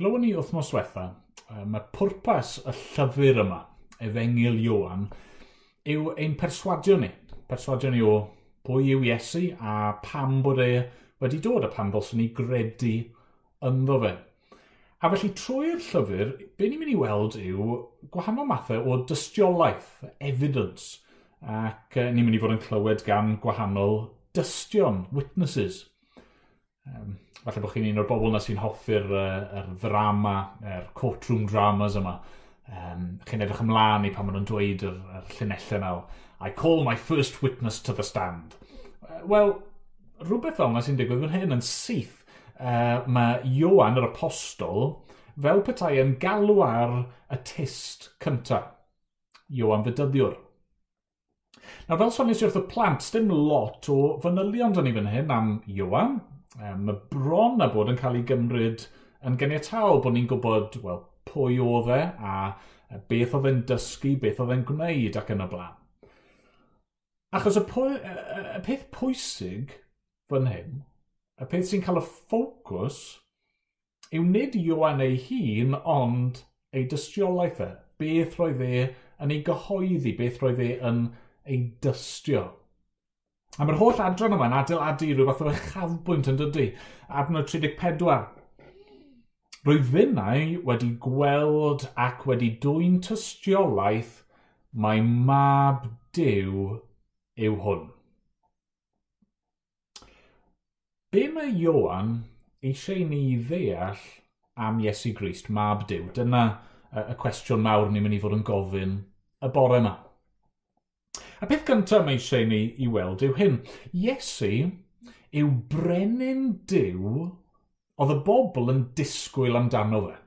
Glywon ni wythnos wetha, mae pwrpas y llyfr yma, Efengil Iwan, yw ein perswadio ni. Perswadio ni o pwy yw Iesu a pam bod e wedi dod a pam ddylswn ni gredu ynddo fe. A felly trwy'r llyfr, be ni'n mynd i weld yw gwahanol mathau o dystiolaeth, evidence, ac ni'n mynd i fod yn clywed gan gwahanol dystion, witnesses. Um, falle bod chi'n un o'r bobl na sy'n hoffi'r uh, er ddrama, yr er courtroom dramas yma. Um, chi'n edrych ymlaen i pan maen nhw'n dweud yr, yr llunellau nawr. I call my first witness to the stand. Uh, Wel, rhywbeth fel yna sy'n digwydd fan hyn yn syth. Uh, mae Iowan yr apostol fel petai yn galw ar y test cyntaf. Iowan Fydyddiwr. Nawr fel sonis i wrth y plant, dim lot o fanylion dyn ni fan hyn am Iowan, um, mae bron a bod yn cael ei gymryd yn ganiataol bod ni'n gwybod well, pwy oedd e a e, beth oedd e'n dysgu, beth oedd e'n gwneud ac yn y blaen. Achos y, pwy, e, e, y peth pwysig fan hyn, y peth sy'n cael y ffocws, yw nid Iwan ei hun, ond ei dystiolaeth e. Beth roedd e yn ei gyhoeddi, beth roedd e yn ei dystio. A mae'r holl adran yma'n adeiladu rhywbeth fath o uchafbwynt yn dydy. Adnod 34. Rwy Rwyfinnau wedi gweld ac wedi dwy'n tystiolaeth mae mab Dyw yw hwn. Be mae Iowan eisiau ni ddeall am Iesu Grist, mab Dyw? Dyna y cwestiwn mawr ni'n mynd i fod yn gofyn y bore yma. A peth gyntaf mae eisiau ni i weld yw hyn. Iesu yw brenin diw oedd y bobl yn disgwyl amdano fe.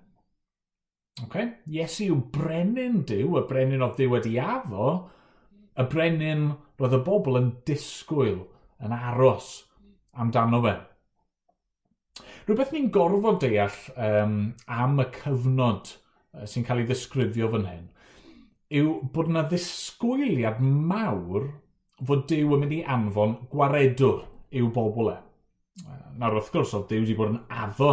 Okay? Iesu yw brenin diw, y brenin oedd diw wedi addo, y brenin roedd y bobl yn disgwyl, yn aros amdano fe. Rhywbeth ni'n gorfod deall um, am y cyfnod sy'n cael ei ddisgrifio fan hyn yw bod yna ddisgwyliad mawr fod Dyw yn mynd i anfon gwaredwr i'w bobl e. Nawr wrth gwrs, oedd Dyw wedi bod yn addo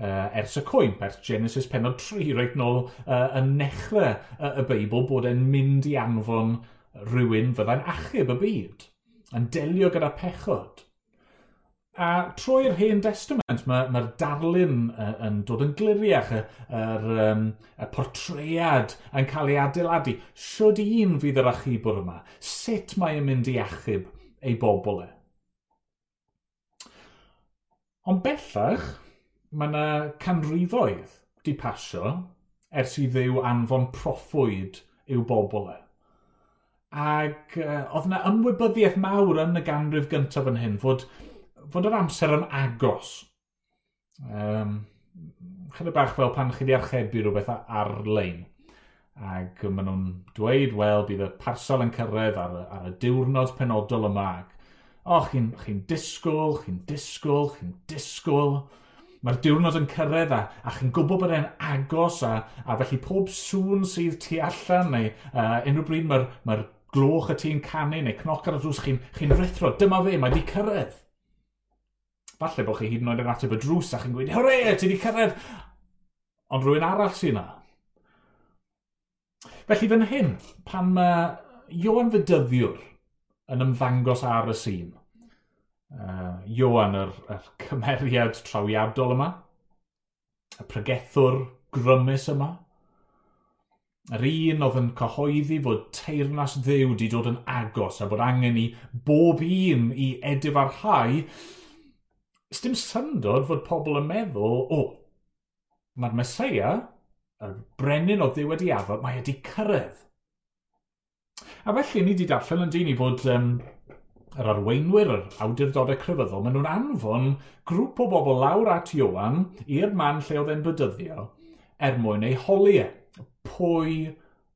uh, ers y coen, ers Genesis penod 3, reit nôl uh, yn nechrau uh, y Beibl bod e'n mynd i anfon rhywun fyddai'n achub y byd, yn delio gyda pechod. A trwy'r hen testament, mae'r mae darlun uh, yn dod yn gliriach, yr um, y portread yn cael ei adeiladu. Siwyd un fydd yr achubwr yma? Sut mae e'n mynd i achub ei bobl e? Ond bellach, mae yna canrifoedd di pasio ers i ddew anfon proffwyd i'w bobl e. Ac uh, oedd yna ymwybyddiaeth mawr yn y ganrif gyntaf yn hyn fod fod yr amser yn agos. Um, chydig bach fel pan chi wedi archebu rhywbeth ar-lein. Ac maen nhw'n dweud, wel, bydd y parsel yn cyrraedd ar, ar y diwrnod penodol yma. O, oh, chi'n chi disgwyl, chi'n disgwyl, chi'n disgwyl. Mae'r diwrnod yn cyrraedd a, a chi'n gwybod bod e'n agos a, a felly pob sŵn sydd tu allan neu uh, unrhyw bryd mae'r mae gloch y ti'n canu neu cnoc ar y drws chi'n chi, n, rithro. Dyma fe, mae di cyrraedd falle bod chi hyd yn oed yn ateb y drws a chi'n gweud, hore, ti wedi cyrraedd! Ond rhywun arall sy'n na. Felly fan hyn, pan mae Iwan Fydyddiwr yn ymddangos ar y sîn, uh, Iwan yr, yr cymeriad trawiadol yma, y pregethwr grymus yma, yr un oedd yn cyhoeddi fod teirnas ddew wedi dod yn agos a bod angen i bob un i edifarhau, Dim syndod fod pobl yn meddwl, o, oh, mae'r Mesoea, y brenin o ddiw wedi afod, mae wedi cyrraedd. A felly, ni wedi darllen yn dyn i fod um, yr arweinwyr yr awdurdodau crefyddol, maen nhw'n anfon grŵp o bobl lawr at Iowan i'r man lle oedd e'n bydyddio er mwyn ei holiau. E. Pwy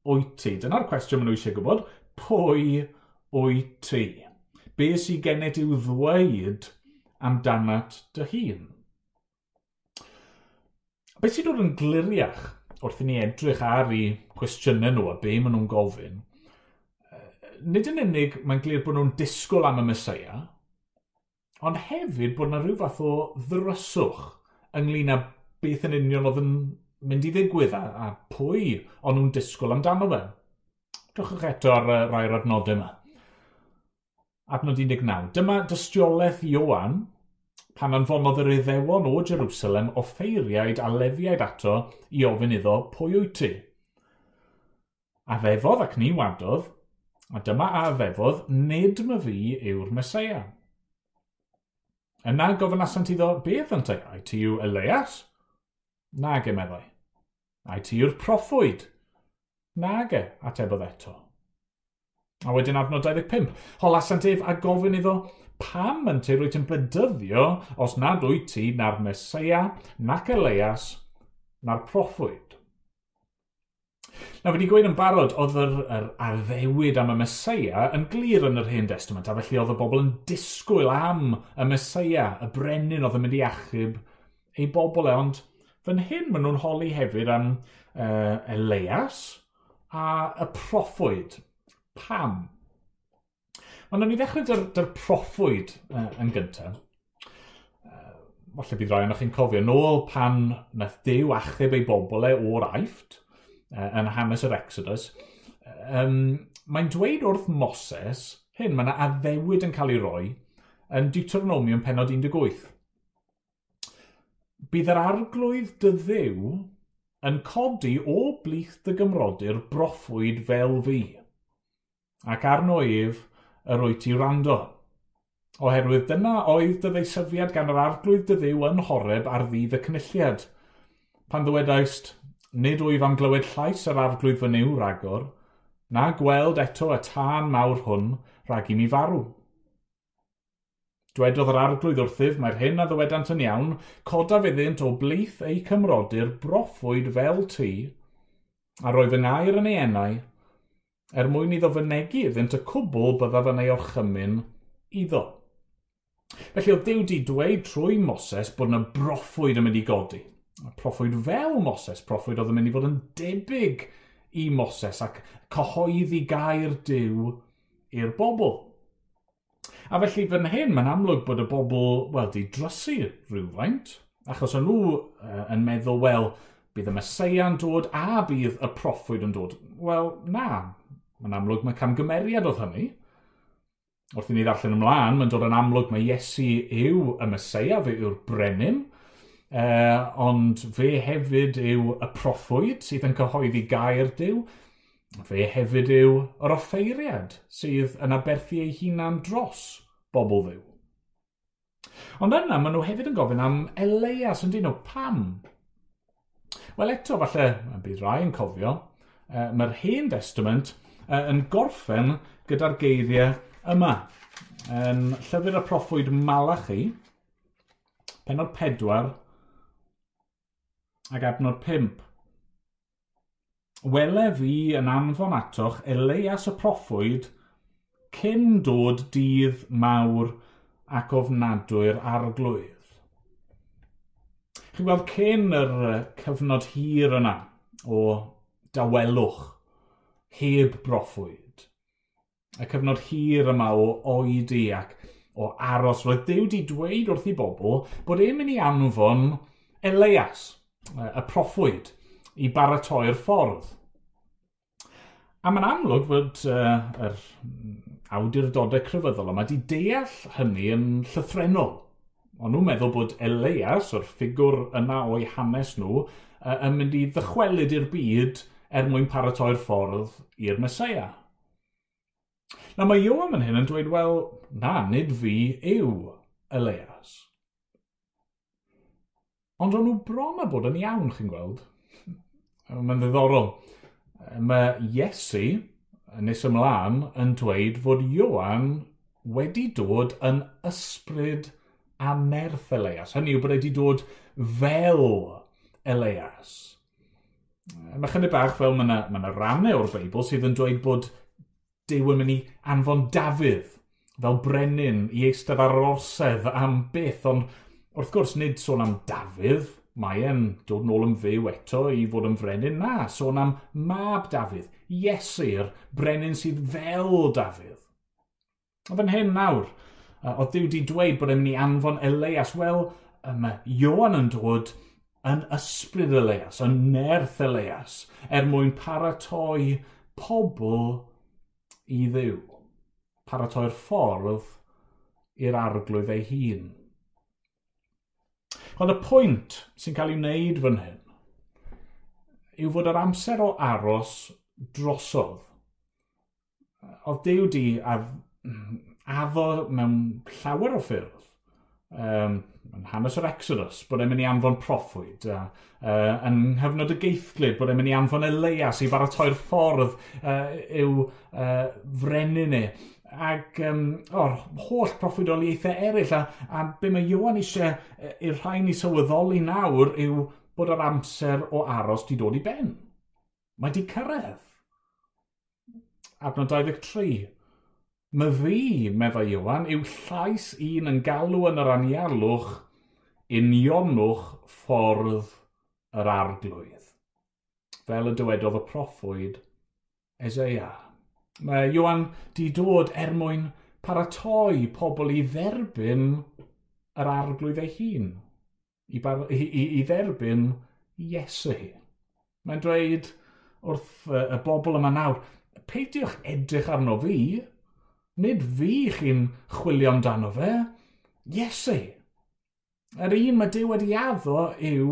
wyt ti? Dyna'r cwestiwn maen nhw eisiau gwybod. Pwy wyt ti? Be sy'n gennet i'w ddweud amdanat dy hun. Be sy'n dod yn gliriach wrth i ni edrych ar eu cwestiynau nhw a be maen nhw'n gofyn, nid yn unig mae'n glir bod nhw'n disgwyl am y Mesoea, ond hefyd bod yna rhyw fath o ddryswch ynglyn â beth yn union oedd yn mynd i ddigwydd a, a pwy ond nhw'n disgwyl amdano fe. Drwchwch eto ar uh, rhai'r adnodau yma. Adnod 19. Dyma dystiolaeth Iowan pan anfonodd yr iddewon o Jerusalem offeiriaid a lefiaid ato i ofyn iddo pwy wyt ti. A fefodd ac ni wadodd, a dyma a fefodd, nid my fi yw'r Mesoea. Yna gofynasant iddo, beth yn te, ai ti yw Elias? Nag e meddai. Ai ti yw'r proffwyd? Nag e, atebodd eto. A wedyn adnod 25, holasant ef a gofyn iddo, pam yn te rwyt yn blydyddio os nad wyt ti na'r Mesoea, nac Elias, na'r proffwyd? Na, wedi gweud yn barod, oedd yr, yr addewid am y Mesoea yn glir yn yr Hen Testament, a felly oedd y bobl yn disgwyl am y Mesoea, y brenin oedd yn mynd i achub ei bobl e, ond fan hyn maen nhw'n holi hefyd am uh, Elias a y proffwyd. Pam? Ond o'n i ddechrau dy'r, dyr proffwyd uh, yn gyntaf. Uh, falle bydd rai o'n chi'n cofio, nôl pan nath dew achub ei bobl e o'r aifft uh, yn hanes yr Exodus, um, mae'n dweud wrth Moses, hyn mae yna addewid yn cael ei roi yn Deuteronomium penod 18. Bydd yr arglwydd dy ddew yn codi o blith dy gymrodyr broffwyd fel fi. Ac arno ef, yr wyt ti wrando. Oherwydd dyna oedd dyddeisyfiad gan yr arglwydd dy ddew yn horeb ar ddydd y cynulliad. Pan ddywedaist, nid wyf am glywed llais yr arglwydd fy niw ragor, na gweld eto y tân mawr hwn rhag i mi farw. Dwedodd yr arglwydd wrthyf mae'r hyn a ddywedant yn iawn, coda fyddint o blith ei cymrodir broffwyd fel ti, a roedd yn air yn ei enau er mwyn iddo fynegu iddynt y cwbl byddaf yn ei orchymyn iddo. Felly oedd Dyw di dweud trwy Moses bod yna broffwyd yn mynd i godi. Proffwyd fel Moses, proffwyd oedd yn mynd i fod yn debyg i Moses ac cyhoeddi gair Dyw i'r bobl. A felly fan hyn, mae'n amlwg bod y bobl, wel, di drysu rhywfaint, achos o'n nhw uh, yn meddwl, wel, bydd y Mesoea dod a bydd y proffwyd yn dod. Wel, na, Mae'n amlwg mae camgymeriad oedd hynny. Wrth i ni ddarllen ymlaen, mae'n dod yn amlwg mae Iesu yw y Mesoea, fe yw'r brenin, e, ond fe hefyd yw y proffwyd sydd yn cyhoeddi gair diw. Fe hefyd yw yr offeiriad sydd yn aberthu ei hunan dros bobl ddiw. Ond yna, maen nhw hefyd yn gofyn am Elias, yn dyn nhw, pam? Wel eto, falle, mae'n bydd rai yn cofio, e, mae'r hen testament uh, yn gorffen gyda'r geiriau yma. Yn llyfr y proffwyd Malachi, penod pedwar ac adnod pimp. Wele fi yn anfon atoch Elias y proffwyd cyn dod dydd mawr ac ofnadwy'r arglwydd. Chi'n gweld cyn yr cyfnod hir yna o dawelwch heb broffwyd. Y cyfnod hir yma o oedi ac o aros roedd Dyw wedi dweud wrth i bobl bod e'n mynd i anfon Elias, y proffwyd, i baratoi'r ffordd. A mae'n amlwg fod uh, yr awdurdodau crefyddol yma wedi deall hynny yn llythrenol. Ond nhw'n meddwl bod Elias, o'r ffigwr yna o'i hanes nhw, uh, yn mynd i ddychwelyd i'r byd er mwyn paratoi'r ffordd i'r Mesoea. Na mae Iowa yn hyn yn dweud, wel, na, nid fi yw Elias. Ond o'n nhw bron a bod yn iawn, chi'n gweld. Mae'n ddiddorol. Mae Iesu, nes ymlaen, yn dweud fod Iowan wedi dod yn ysbryd a nerth Elias. Hynny yw bod wedi dod fel Elias mae chynnig bach fel mae yna ma, na, rannau o'r Beibl sydd yn dweud bod Dyw yn mynd i anfon Dafydd fel brenin i eistedd ar orsedd am beth, ond wrth gwrs nid sôn am Dafydd, mae e'n dod nôl yn fyw eto i fod yn frenin na, sôn am mab Dafydd, iesu'r brenin sydd fel Dafydd. Ond fan hyn nawr, oedd Dyw wedi dweud bod e'n mynd i anfon Elias, wel, mae Iwan yn dod yn ysbryd Elias, yn nerth Elias, er mwyn paratoi pobl i ddiw. Paratoi'r ffordd i'r arglwydd ei hun. Ond y pwynt sy'n cael ei wneud fan hyn yw fod yr amser o aros drosodd. Oedd Dew di addo mewn llawer o ffyrdd um, yn hanes yr Exodus, bod e'n mynd i anfon proffwyd. Uh, uh, yn hyfnod y geithglid, bod e'n mynd i anfon Elias i baratoi'r ffordd uh, i'w uh, frenu ni. Ac um, o'r holl proffwydoliaethau eraill, a, a be mae Iwan eisiau i'r rhai ni sylweddoli nawr yw bod yr amser o aros di dod i ben. Mae di cyrraedd. Adnod 23. Mae fi, meddwl Iwan, yw llais un yn galw yn yr anialwch unionwch ffordd yr arglwydd. Fel y dywedodd y proffwyd, Ezeia. Mae Iwan di dod er mwyn paratoi pobl i dderbyn yr arglwydd ei hun. I, bar, i, i, i dderbyn Iesu. Mae'n dweud wrth y, y bobl yma nawr, peidiwch edrych arno fi, Nid fi chi'n chwilio amdano fe, Iesu. Yr un mae Dyw wedi addo yw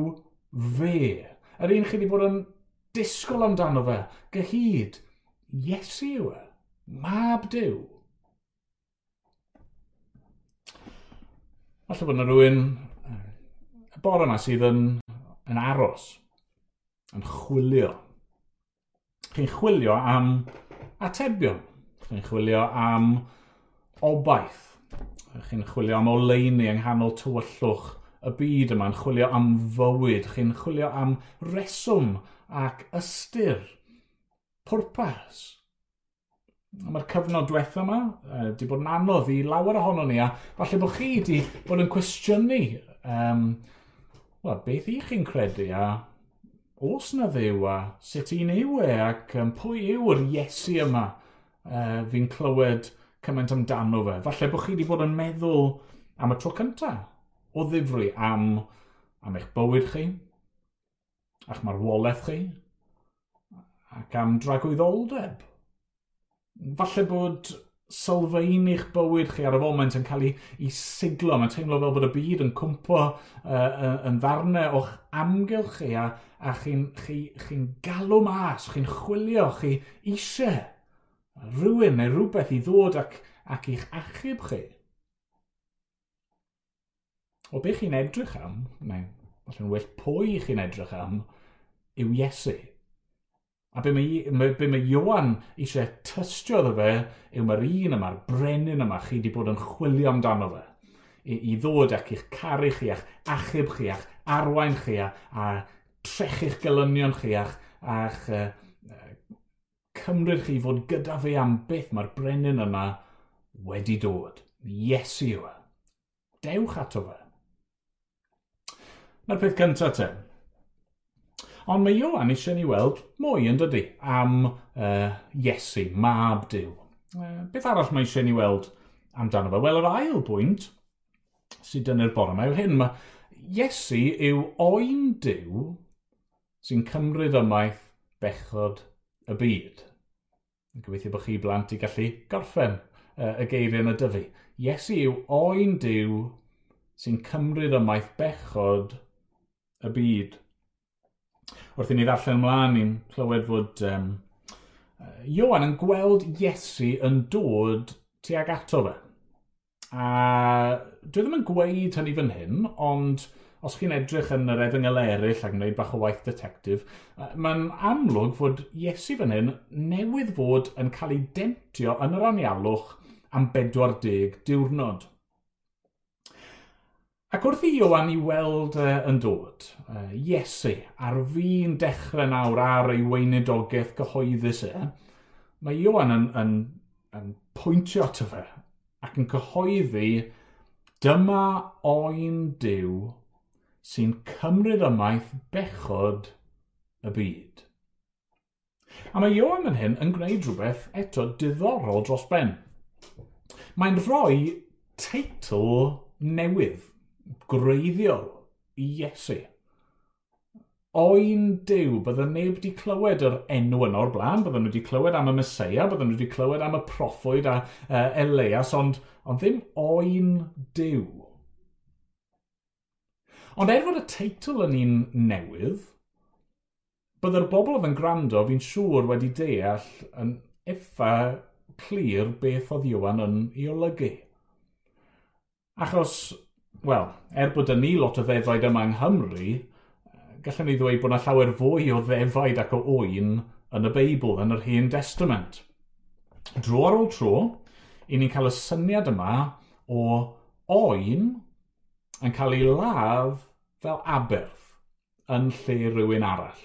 fe. Yr un chi wedi bod yn disgwyl amdano fe, gyhyd. Iesu yw e. Mab Dyw. Falle bod yna rhywun y bore yma sydd yn, yn aros, yn chwilio. Chi'n chwilio am atebion chi'n chwilio am obaith, chi'n chwilio am oleini yng nghanol tywyllwch y byd yma, yn chwilio am fywyd, chi'n chwilio am reswm ac ystyr, pwrpas. Mae'r cyfnod diwethaf yma wedi bod yn anodd i lawer ohono ni, a falle bod chi wedi bod yn cwestiynu um, well, beth i chi'n credu, a os na ddew, a sut i'n yw e, ac um, pwy yw'r Iesu yma? uh, fi'n clywed cymaint amdano fe. Falle bod chi wedi bod yn meddwl am y tro cyntaf o ddifri am, am eich bywyd chi, a'ch marwolaeth chi, ac am dragwyddoldeb. Falle bod sylfaen i'ch bywyd chi ar y foment yn cael ei siglo. Mae'n teimlo fel bod y byd yn cwmpo uh, yn ddarnau o'ch amgylch chi a, a chi'n chi, chi galw mas, chi'n chwilio, chi eisiau rhywun neu rhywbeth i ddod ac, ac i'ch achub chi. O beth chi'n edrych am, neu falle'n well pwy chi'n edrych am, yw Iesu. A be mae, be mae Iwan eisiau tystio ddo fe yw mae'r un yma'r brenin yma chi wedi bod yn chwilio amdano fe. I, i ddod ac i'ch caru chi a'ch achub chi a'ch arwain chi a, a trechu'ch gylynion chi a'ch, a'ch uh, cymryd chi fod gyda fi am beth mae'r brenin yna wedi dod. Iesu yw e. Dewch ato fe. Na'r peth cyntaf te. Ond mae Iwan eisiau ni weld mwy yn dydy am uh, Iesu, mab Dyw. Uh, beth arall mae eisiau ni weld amdano fe? Wel, yr ail bwynt sydd yn yr bore yma yw hyn. Mae Iesu yw oen Dyw sy'n cymryd ymaith bechod y byd. Gobeithio bod chi blant i gallu gorffen uh, y geiriau yn y dyfu. Iesu yw oen diw sy'n cymryd ymaith bechod y byd. Wrth i ni ddarllen ymlaen, ni'n clywed fod um, Iwan yn gweld Iesu yn dod tuag ato fe. A dwi ddim yn gweud hynny fan hyn, ond os chi'n edrych yn yr efengylau eraill ac yn gwneud bach o waith detectif, mae'n amlwg fod Iesu fan hyn newydd fod yn cael ei dentio yn yr anialwch am 40 diwrnod. Ac wrth i Iwan i weld uh, yn dod, uh, Iesu, ar fi'n dechrau nawr ar ei weinidogaeth gyhoeddus e, mae Iwan yn, yn, yn pwyntio ato fe ac yn cyhoeddi dyma oen diw sy'n cymryd ymaith bechod y byd. A mae Ioan yn hyn yn gwneud rhywbeth eto diddorol dros ben. Mae'n rhoi teitl newydd, greiddiol, i Iesu. Oen Dyw, bydden neb wedi clywed yr enw yno o'r blaen, bydden nhw wedi clywed am y Mesoea, bydden nhw wedi clywed am y proffwyd a uh, Elias, ond, ond ddim oen Dyw Ond er fod y teitl yn un newydd, byddai'r bobl oedd yn gwrando fi'n siŵr wedi deall yn effa clir beth oedd Iwan yn ei olygu. Achos, wel, er bod yn ni lot o ddefaid yma yng Nghymru, gallwn ni ddweud bod yna llawer fwy o ddefaid ac o oen yn y Beibl, yn yr Hen Testament. Dro ar ôl tro, i ni'n cael y syniad yma o oen yn cael ei ladd fel aberth yn lle rhywun arall.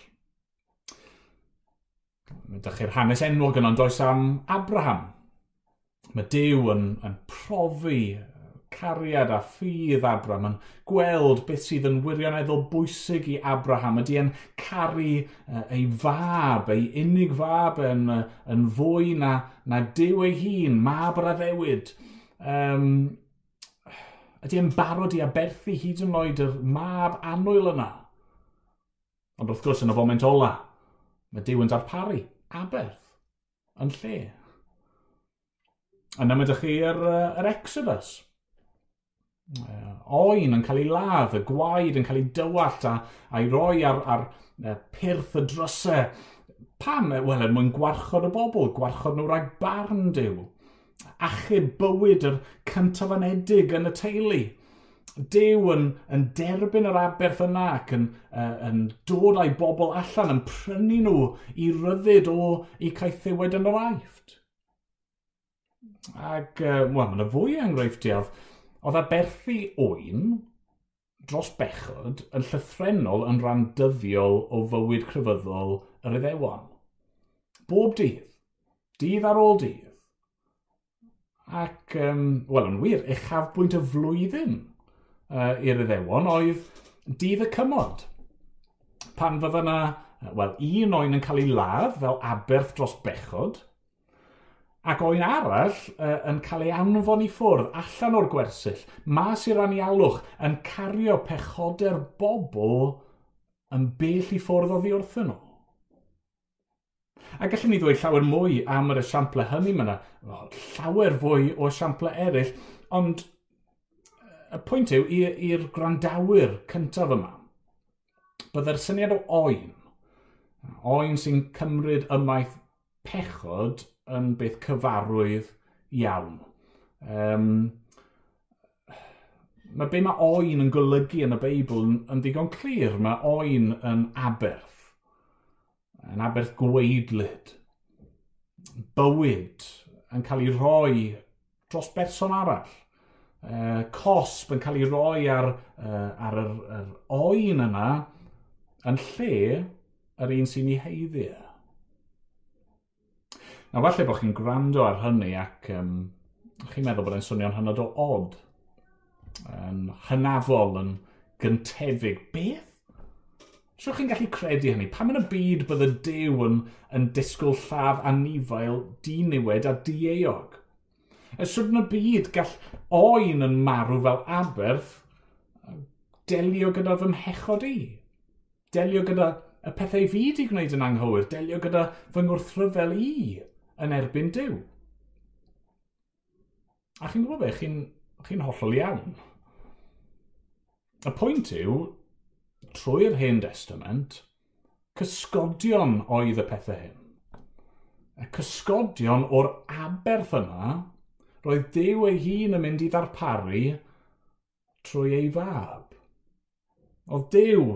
Mae ydych chi'r hanes enwog yna'n does am Abraham. Mae Dyw yn, yn profi cariad a ffydd Abraham, yn gweld beth sydd yn wirioneddol bwysig i Abraham, ydy yn caru uh, ei fab, ei unig fab yn, uh, yn fwy na, na Dyw ei hun, mab yr addewid. Um, ydy yn barod i aberthu hyd yn oed yr mab anwyl yna. Ond wrth gwrs yn y foment ola, mae Dyw yn darparu aberth yn lle. Yna mae ydych chi yr, yr Exodus. Oen yn cael ei ladd, y gwaed yn cael ei dywallt a, a'i roi ar, ar pyrth y drysau. Pam? Wel, er mwyn gwarchod y bobl, gwarchod nhw rhag barn Dyw achub bywyd yr cyntaf anedig yn y teulu. Dew yn, yn derbyn yr aberth yna ac yn, uh, yn dod â'i bobl allan, yn prynu nhw i ryddid o i caethiwed yn yr aifft. Ac, uh, wel, mae'n y fwy o enghreifftiau. Oedd aberthu oen dros bechod yn llythrenol yn rhan dyddiol o fywyd crefyddol yr Iddewon. Bob dydd, dydd ar ôl dydd, ac, um, wel, yn wir, uchafbwynt y flwyddyn uh, i'r iddewon oedd dydd y cymod. Pan fydda yna, wel, un oen yn cael ei ladd fel aberth dros bechod, ac oen arall uh, yn cael ei anfon i ffwrdd allan o'r gwersyll, mas i'r anialwch, yn cario pechoder bobl yn bell i ffwrdd oddi wrthyn nhw. A gallwn ni ddweud llawer mwy am yr esiample hynny yna, llawer fwy o esiample eraill, ond y pwynt yw i'r grandawyr cyntaf yma, byddai'r syniad o oen, oen sy'n cymryd ymaith pechod yn beth cyfarwydd iawn. Um, mae be mae oen yn golygu yn y Beibl yn, yn ddigon clir. Mae oen yn aberth yn aberth gweidlyd, bywyd yn cael ei roi dros berson arall. uh, cosb yn cael ei roi ar, uh, ar yr, yr oen yna yn lle yr un sy'n ei heiddiau. E. Na falle bod chi'n gwrando ar hynny ac um, chi'n meddwl bod e'n swnio'n hynod o od. Yn hynafol, yn gyntefig. Beth Sio chi'n gallu credu hynny? Pam yn y byd bydd y Dew yn, yn disgwyl llaf anifael diniwed a dieog? Y sŵr yn y byd gall oen yn marw fel aberth delio gyda fy mhechod i. Delio gyda y pethau fi wedi gwneud yn anghywir. Delio gyda fy ngwrthryfel i yn erbyn Dyw. A chi'n gwybod beth? Chi'n chi, hollol iawn. Y pwynt yw, trwy'r hen testament, cysgodion oedd y pethau hyn. Y cysgodion o'r aberth yna roedd Dyw ei hun yn mynd i ddarparu trwy ei fab. Oedd Dew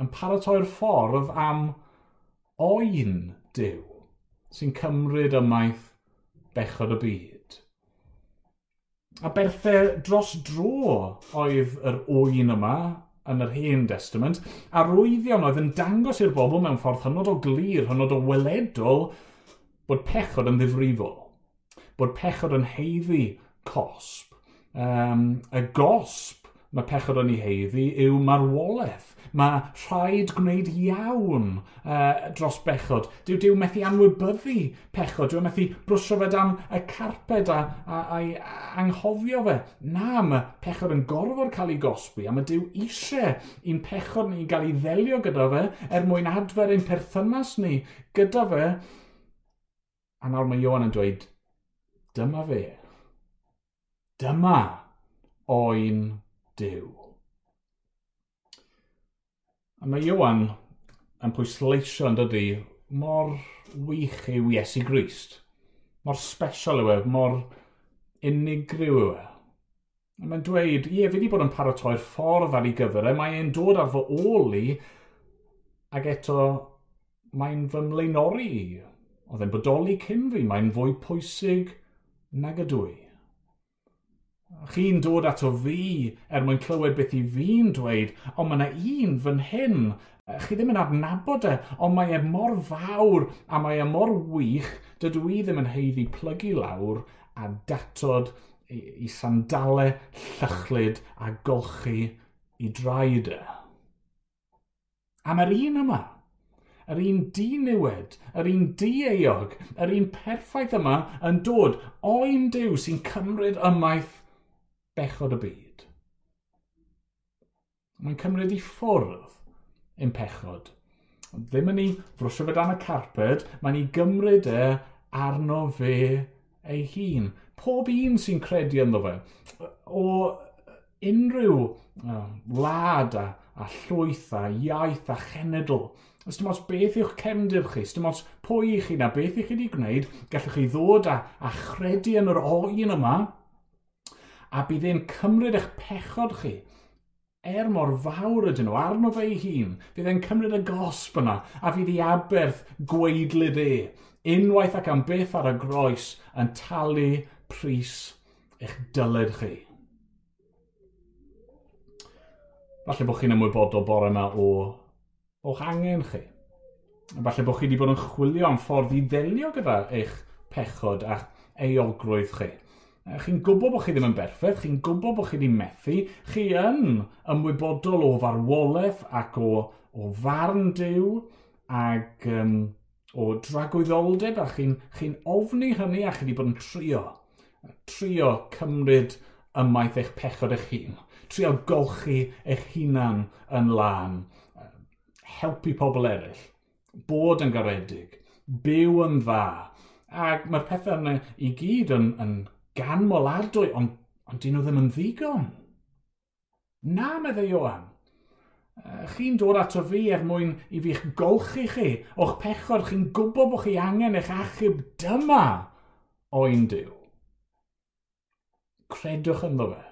yn paratoi'r ffordd am oen Dew sy'n cymryd ymaith bechod y byd. A berthau dros dro oedd yr oen yma yn yr hen testament, arwyddion oedd yn dangos i'r bobl mewn ffordd hynod o glir, hynod o weledol, bod pechod yn ddifrifol, bod pechod yn heiddi cosb. Um, y gosb mae pechod o'n ei heiddi yw marwolaeth. Mae rhaid gwneud iawn uh, dros bechod. Dyw, diw methu anwybyddu pechod, dyw e methu brwsio fe dan y carped a, a, a, anghofio fe. Na, mae pechod yn gorfod cael ei gosbi a mae dyw eisiau i'n pechod ni gael ei ddelio gyda fe er mwyn adfer ein perthynas ni gyda fe. A nawr mae Iwan yn dweud, dyma fe. Dyma oen Dyw. A mae Iwan yn pwysleisio yn dydy mor wych yw Iesu Grist. Mor special yw e, mor unigryw yw e. A mae'n dweud, ie, fi wedi bod yn paratoi'r ffordd ar ei gyfer e, mae e'n dod ar fy ôl i, ac eto mae'n fy mlaenori i. Oedd e'n bodoli cyn fi, mae'n fwy pwysig nag ydw i. Chi'n dod ato fi er mwyn clywed beth i fi'n dweud, ond mae yna un fan hyn. Chi ddim yn adnabod e, ond mae e mor fawr a mae e mor wych, dydw i ddim yn heiddi plygu lawr a datod i, i sandalau llychlyd a golchi i draed e. A mae'r un yma, yr un dinewed, yr un dieuog, yr un perffaith yma yn dod oen diw sy'n cymryd ymaith bechod y byd. Mae'n cymryd i ffwrdd yn pechod. Ddim yn ei frwsio fe dan y carped, mae'n ei gymryd e arno fe ei hun. Pob un sy'n credu ynddo fe, o unrhyw uh, wlad a, a llwyth a iaith a chenedl, os dim ots beth yw'ch cefndir chi, os dim ots pwy i chi na beth i chi wedi gwneud, gallwch chi ddod a, a chredu yn yr oen yma, a bydd e'n cymryd eich pechod chi er mor fawr ydyn nhw, arno fe ei hun, bydd e'n cymryd y gosb yna, a fydd ei aberth gweidlyd e, unwaith ac am beth ar y groes yn talu pris eich dyled chi. Falle bod chi'n ymwybodol bore yma o o'ch angen chi. Falle bod chi wedi bod yn chwilio am ffordd i ddelio gyda eich pechod a eogrwydd chi. Chi'n gwybod bod chi ddim yn berffaith, chi'n gwybod bod chi ddim methu, chi yn ymwybodol o farwolaeth ac o, o farn diw ac um, o dragwyddoldeb a chi'n chi, ofni hynny a chi wedi bod yn trio, trio cymryd ymaith eich pechod eich hun, trio golchi eich hunan yn lan, helpu pobl eraill, bod yn garedig, byw yn dda, ac mae'r pethau yna i gyd yn, yn gan molardwy, ond, ond dyn nhw ddim yn ddigon. Na, meddai Ioan. Chi'n dod ato fi er mwyn i fi'ch golchi chi o'ch pechod chi'n gwybod bod chi angen eich achub dyma o'n diw. Credwch ynddo fe.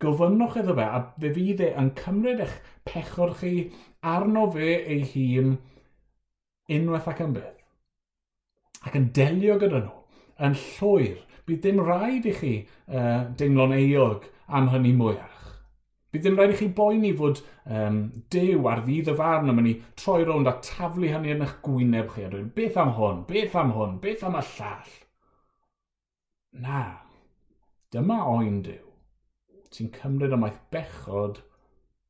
Gofynnwch iddo fe a fe fydd e yn cymryd eich pechod chi arno fe ei hun unwaith ac yn bydd. Ac yn delio gyda nhw yn llwyr bydd dim rhaid i chi uh, deimlo'n eog am hynny mwyach. Bydd dim rhaid i chi boeni fod um, dew ar ddydd y farn yn mynd i troi rownd a taflu hynny yn eich gwyneb chi a dweud, beth am hwn, beth am hwn, beth am y llall. Na, dyma oen dew sy'n cymryd ymaith bechod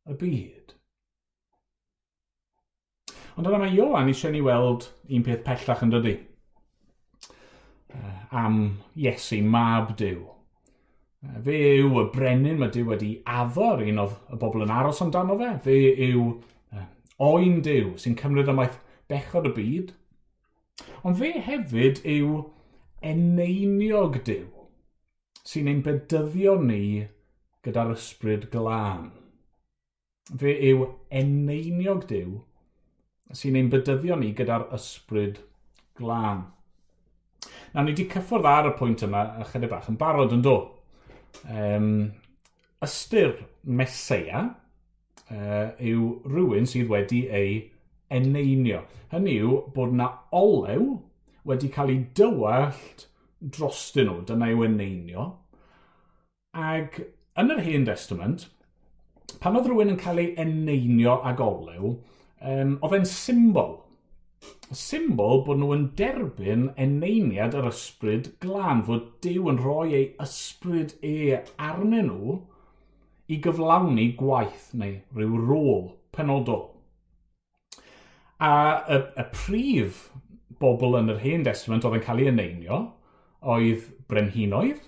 y byd. Ond yna mae Ioan eisiau ni weld un peth pellach yn dydy am Iesu mab Dyw. Fe yw y brenin mae Dyw wedi addo'r un oedd y bobl yn aros amdano fe. Fe yw oen Dyw sy'n cymryd ymaith bechod y byd. Ond fe hefyd yw eneiniog Dyw sy'n ein bedyddio ni gyda'r ysbryd glân. Fe yw eneiniog Dyw sy'n ein bedyddio ni gyda'r ysbryd glân. Na, ni wedi cyffwrdd ar y pwynt yma, ychydig bach, yn barod yn do. Um, ystyr meseia uh, yw rhywun sydd wedi ei eneinio. Hynny yw bod na olew wedi cael ei dywallt drostyn nhw, dyna yw eneinio. Ac yn yr hen testament, pan oedd rhywun yn cael ei eneinio ag olew, um, oedd e'n symbol symbol bod nhw yn derbyn eneiniad yr ysbryd glân, fod Dyw yn rhoi ei ysbryd e arnyn nhw i gyflawni gwaith neu rhyw rôl penodol. A y, y prif bobl yn yr hen testament oedd yn cael ei eneinio oedd brenhinoedd,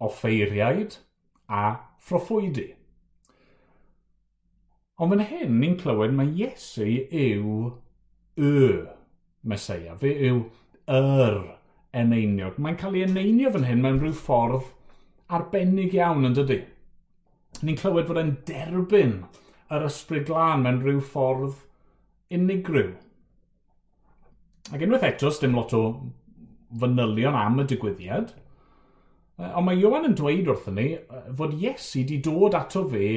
offeiriaid a phroffwydi. Ond fan hyn ni'n clywed mae Iesu yw y Mesoea. Fe yw yr eneiniog. Mae'n cael ei eneinio fan hyn mewn rhyw ffordd arbennig iawn yn dydy. Ni'n clywed fod e'n derbyn yr ysbryd glân mewn rhyw ffordd unigryw. Ac unwaith eto, dim lot o fanylion am y digwyddiad, ond mae Iwan yn dweud wrthyn ni fod Iesu wedi dod ato fe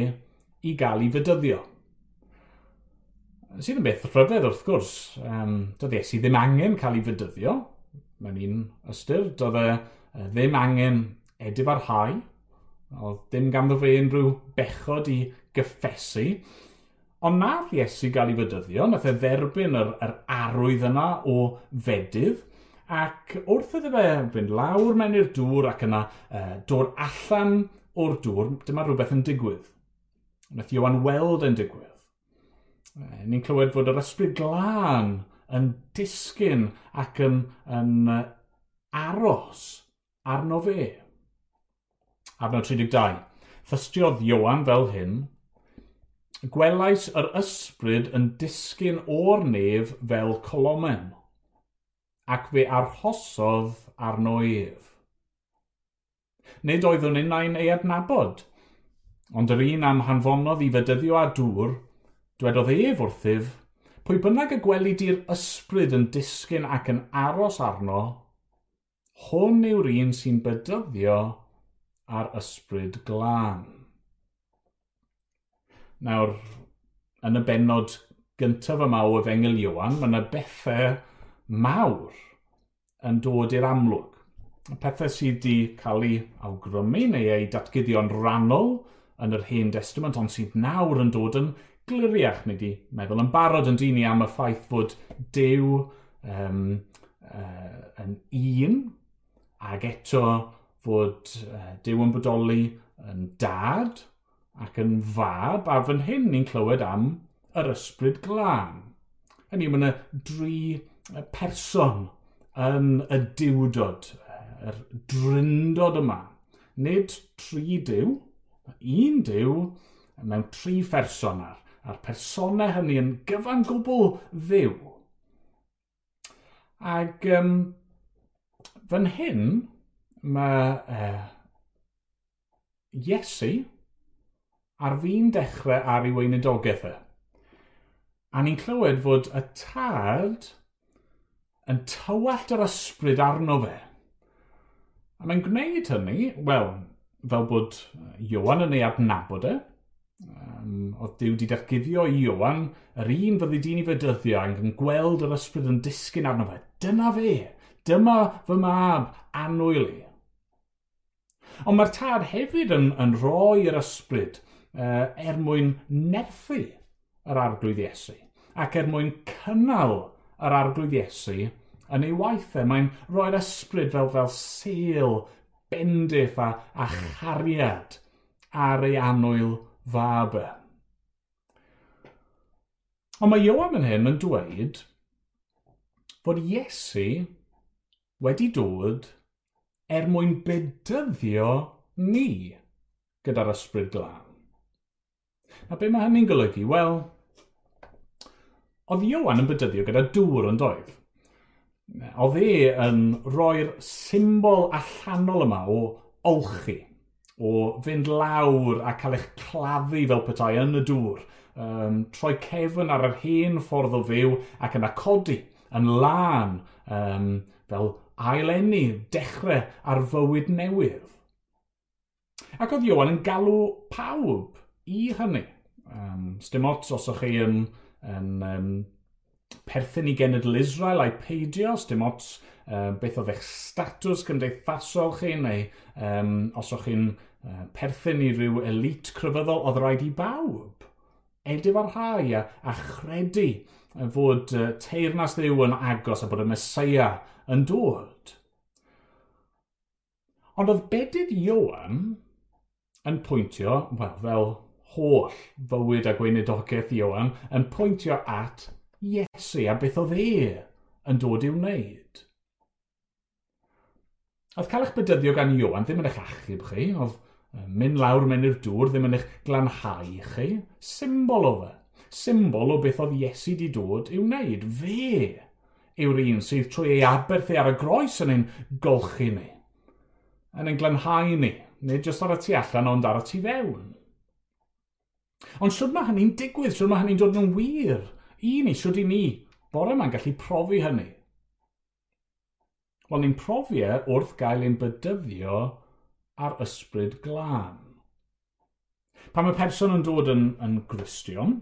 i gael ei fydyddio sydd yn beth rhyfedd wrth gwrs, um, doedd Iesu ddim angen cael ei fydyddio, mewn un ystyr, doedd e, e ddim angen edif ar hau, oedd dim ganddo fe unrhyw bechod i gyffesu, ond nath Iesu gael ei fydyddio, nath e dderbyn yr, yr arwydd yna o fedydd, ac wrth iddo fe fynd lawr mewn i'r dŵr ac yna e, dod allan o'r dŵr, dyma rhywbeth yn digwydd. Nath Iwan weld yn digwydd ni'n clywed fod yr ysbryd glân yn disgyn ac yn, yn aros arno fe. Arno 32. Thystiodd Iowan fel hyn, Gwelais yr ysbryd yn disgyn o'r nef fel colomen, ac fe arhosodd arno ef. Nid oeddwn innau'n ei adnabod, ond yr un am hanfonodd i fedyddio a dŵr – Dwedodd ef wrthyf, pwy bynnag y gweli di'r ysbryd yn disgyn ac yn aros arno, hwn yw'r un sy'n bedyddio ar ysbryd glân. Nawr, yn y benod gyntaf yma o Efengil Iwan, mae yna bethau mawr yn dod i'r amlwg. Pethau sydd wedi cael eu awgrymu neu eu datguddio'n rannol yn yr Hen Testament, ond sydd nawr yn dod yn gliriach, ni di meddwl yn barod yn dyn ni am y ffaith fod dew um, uh, yn un, ac eto fod uh, dew yn bodoli yn dad ac yn fab, a fan hyn ni'n clywed am yr ysbryd glân. Hynny, mae yna dri person yn y diwdod, yr dryndod yma. Nid tri diw, un diw mewn tri pherson ar a'r personau hynny yn gyfan gwbl ddiw. Ac um, fan hyn mae uh, Iesu ar fi'n dechrau ar ei weinidogaeth e. A ni'n clywed fod y tad yn tywallt yr ysbryd arno fe. A mae'n gwneud hynny, wel, fel bod Iwan yn ei adnabod e, Um, oedd Dyw wedi datguddio i Iwan, yr un fyddi di'n i fe ac yn gweld yr ysbryd yn disgyn arno fe. Dyna fe, dyma fy mab anwyl i. E. Ond mae'r tad hefyd yn, yn rhoi yr ysbryd uh, er mwyn nerthu yr arglwydd Iesu, ac er mwyn cynnal yr arglwydd Iesu yn ei waithau. E. Mae'n rhoi'r ysbryd fel, fel sel, bendith a, a chariad ar ei anwyl fab e. Ond mae Ioan yn hyn yn dweud fod Iesu wedi dod er mwyn bedyddio ni gyda'r ysbryd glân. A be mae hynny'n golygu? Wel, oedd Iowan yn bedyddio gyda dŵr yn doedd. Oedd e yn rhoi'r symbol allanol yma o olchi o fynd lawr a cael eich claddu fel petai yn y dŵr, um, troi cefn ar yr hen ffordd o fyw ac yna codi yn lân um, fel ailenni, dechrau ar fywyd newydd. Ac oedd Iwan yn galw pawb i hynny. Um, Sdim ots os o'ch chi yn, yn um, perthyn i genedl Israel a'i peidio, os dim ots um, beth oedd eich statws gymdeithasol chi, neu um, os o'ch chi'n uh, perthyn i ryw elit cryfyddol, oedd rhaid i bawb edif ar rhai a, a chredu fod uh, teirnas ddiw yn agos a bod y Mesoea yn dod. Ond oedd bedydd Iowan yn pwyntio, well, fel holl fywyd a gweinidogaeth Iowan, yn pwyntio at Iesu a beth oedd e yn dod i'w wneud. Oedd cael eich bydyddio gan Iwan ddim yn eich achub chi, oedd mynd lawr mewn i'r dŵr ddim yn eich glanhau chi. Symbol o fe. Symbol o beth oedd Iesu di dod i'w wneud. Fe yw'r un sydd trwy ei aberth ar y groes yn ein golchi ni. Yn ein glanhau ni. Nid jyst ar y tu allan ond ar y tu fewn. Ond siwr mae hynny'n digwydd, siwr mae hynny'n dod yn wir i ni, siwr i ni, bore yma'n gallu profi hynny. Wel, ni'n profi e wrth gael ein bydyddio ar ysbryd glân. Pan mae person yn dod yn, yn gristion,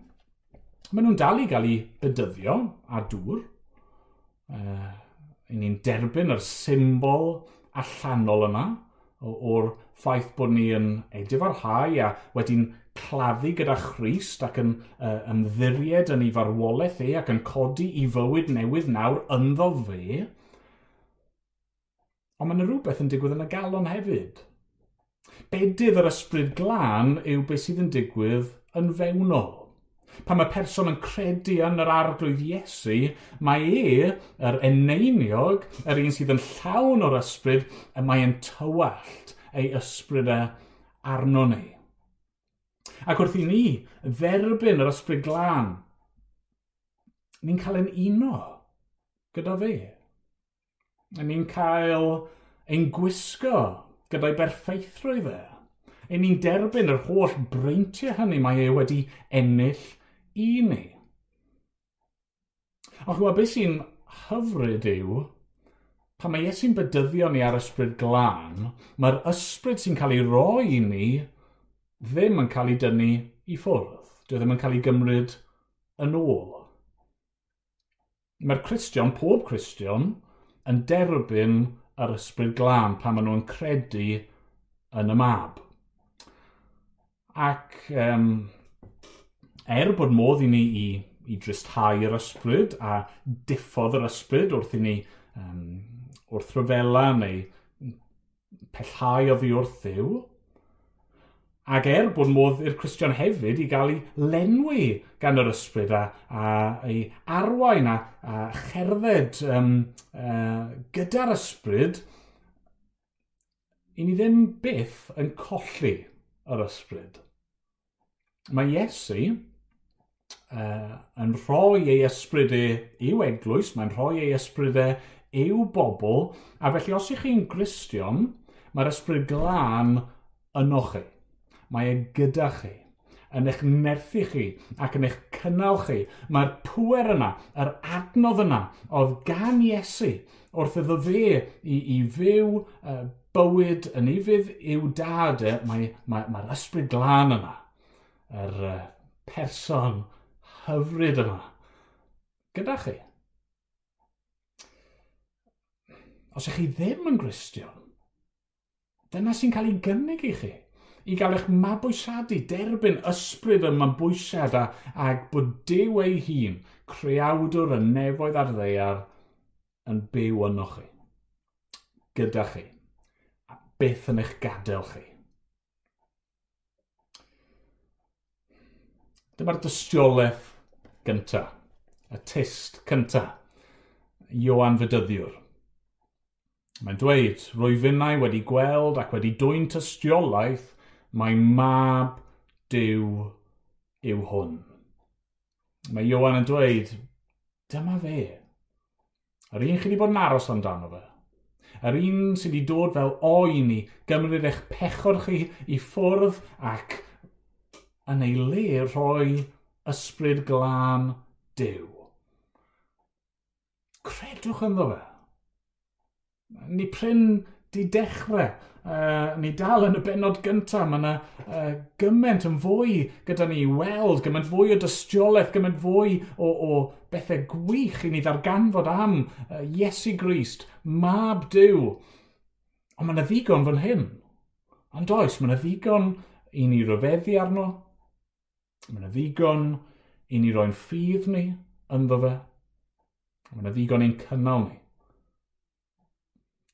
maen nhw'n dal i gael ei bydyddio a dŵr. Uh, ni'n derbyn yr symbol allanol yma o'r ffaith bod ni yn edifarhau a wedi'n claddu gyda Christ ac yn uh, ymddiried yn ei farwolaeth e ac yn codi i fywyd newydd nawr ynddo fe, ond mae yna rhywbeth yn digwydd yn y galon hefyd. Bedydd yr ysbryd glân yw beth sydd yn digwydd yn fewnol. Pan mae person yn credu yn yr arglwydd Iesu, mae e, yr eneiniog, yr un sydd yn llawn o'r ysbryd, y mae e'n tywallt ei ysbryd arno ni. Ac wrth i ni dderbyn yr ysbryd glân, ni'n cael ein uno gyda fe. A ni'n cael ein gwisgo gyda'i berffeithrwydd e. A ni'n derbyn yr holl breintiau hynny mae e wedi ennill i ni. Ond chwa beth sy'n hyfryd yw, pan mae Iesu'n bedyddio ni ar ysbryd glân, mae'r ysbryd sy'n cael ei roi i ni ddim yn cael ei dynnu i ffwrdd. Dwi e ddim yn cael ei gymryd yn ôl. Mae'r Cristion, pob Cristion, yn derbyn yr ysbryd glân pan maen nhw'n credu yn y mab. Ac um, er bod modd i ni i, i dristau'r ysbryd a diffodd yr ysbryd wrth i ni um, wrth rhyfela neu pellhau o ddi wrth ddiw, Ac er bod modd i'r Cristion hefyd i gael ei lenwi gan yr ysbryd a, a ei arwain a, a cherdded um, uh, gyda'r ysbryd, i ni ddim byth yn colli yr ysbryd. Mae Iesu uh, yn rhoi ei ysbryd e i'w eglwys, mae'n rhoi ei ysbryd e i'w bobl, a felly os ych chi'n gristion, mae'r ysbryd glân yno chi mae e gyda chi yn eich nerthu chi ac yn eich cynnal chi. Mae'r pwer yna, yr adnodd yna, oedd gan Iesu wrth iddo fe i, i fyw uh, bywyd yn ei fydd i'w dad, mae'r mae, mae ysbryd glân yna, yr uh, person hyfryd yma, gyda chi. Os ych chi ddim yn Gristion, dyna sy'n cael ei gynnig i chi i gael eich mabwysadu, derbyn ysbryd yma mabwysiad a, ag bod dew ei hun, creawdwr y nefoedd ar ddeiar, yn byw yno chi, gyda chi, a beth yn eich gadael chi. Dyma'r dystiolaeth gyntaf, y test cyntaf, Ioan Fydyddiwr. Mae'n dweud, rwyfinnau wedi gweld ac wedi dwy'n tystiolaeth Mae mab diw yw hwn. Mae Iwan yn dweud, dyma fe. Yr un chi wedi bod yn aros amdano fe. Yr un sydd wedi dod fel oen i gymryd eich pechor chi i ffwrdd ac yn ei le rhoi ysbryd glân Dyw. Credwch ynddo fe. Ni pryn di dechrau uh, ni dal yn y benod gyntaf, mae yna uh, gymaint yn fwy gyda ni weld, gymaint fwy o dystiolaeth, gymaint fwy o, o bethau gwych i ni ddarganfod am uh, Iesu Grist, mab Dyw. Ond mae yna ddigon fan hyn. Ond oes, mae yna ddigon i ni ryfeddu arno. Mae yna ddigon i ni roi'n ffydd ni ynddo fe. Mae yna ddigon i'n cynnal ni.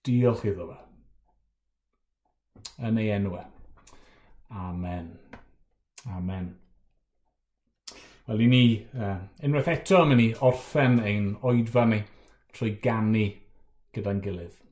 Diolch iddo fe yn ei enwau. Amen. Amen. Wel, i ni uh, unwaith eto, mynd i orffen ein oedfa ni trwy gannu gyda'n gilydd.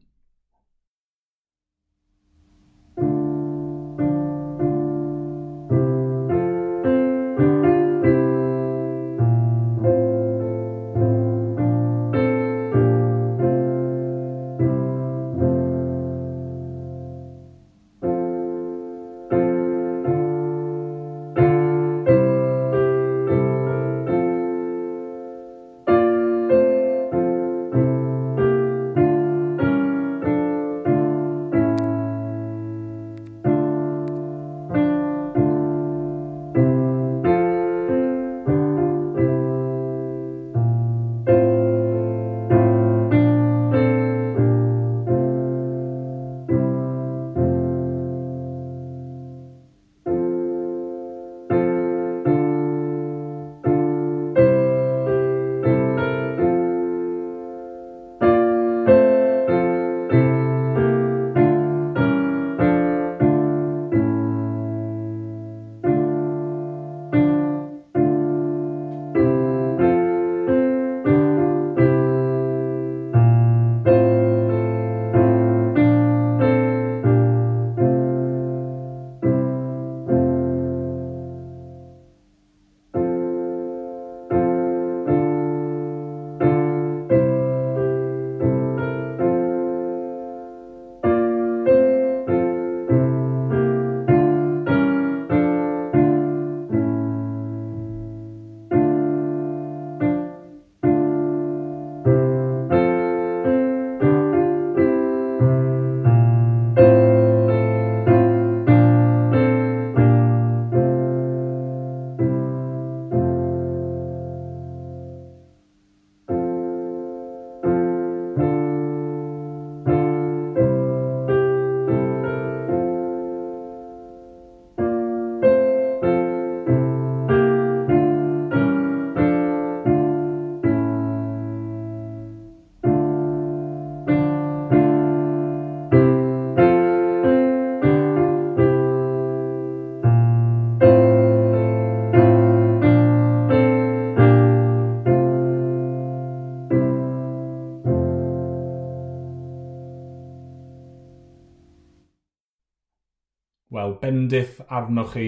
bendith arnoch chi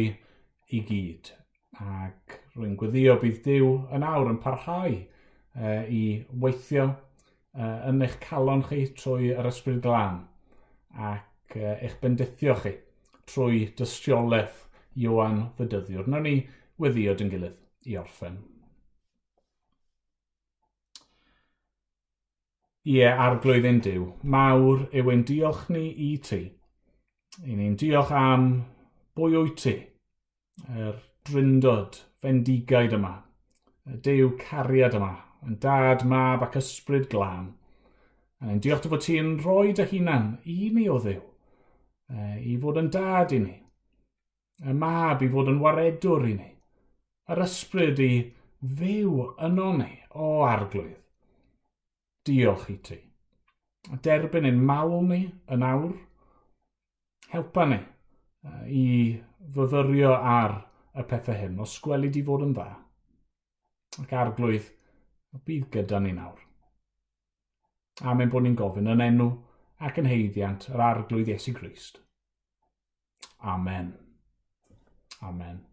i gyd. Ac rwy'n gweddio bydd Dyw yn awr yn parhau uh, i weithio uh, yn eich calon chi trwy yr ysbryd glân ac uh, eich bendithio chi trwy dystiolaeth Iwan Fydyddiwr. Nawr ni weddio dyn gilydd i orffen. Ie, arglwydd ein diw, mawr yw ein diolch ni i ti. I ni'n diolch am Bwy wyt ti? Yr dryndod, fendigaid yma, y dew cariad yma, yn dad, mab ac ysbryd glân. A ni'n diolch bod ti'n rhoi dy hunan i ni o ddiw, e, i fod yn dad i ni, y mab i fod yn waredwr i ni, yr ysbryd i fyw yno ni o arglwydd. Diolch i ti. Derbyn ein mawl ni yn awr, helpa ni i fyfyrio ar y pethau hyn, os gweli di fod yn dda. Ac arglwydd, bydd gyda ni nawr. A mae'n bod ni'n gofyn yn enw ac yn heiddiant yr arglwydd Iesu Grist. Amen. Amen.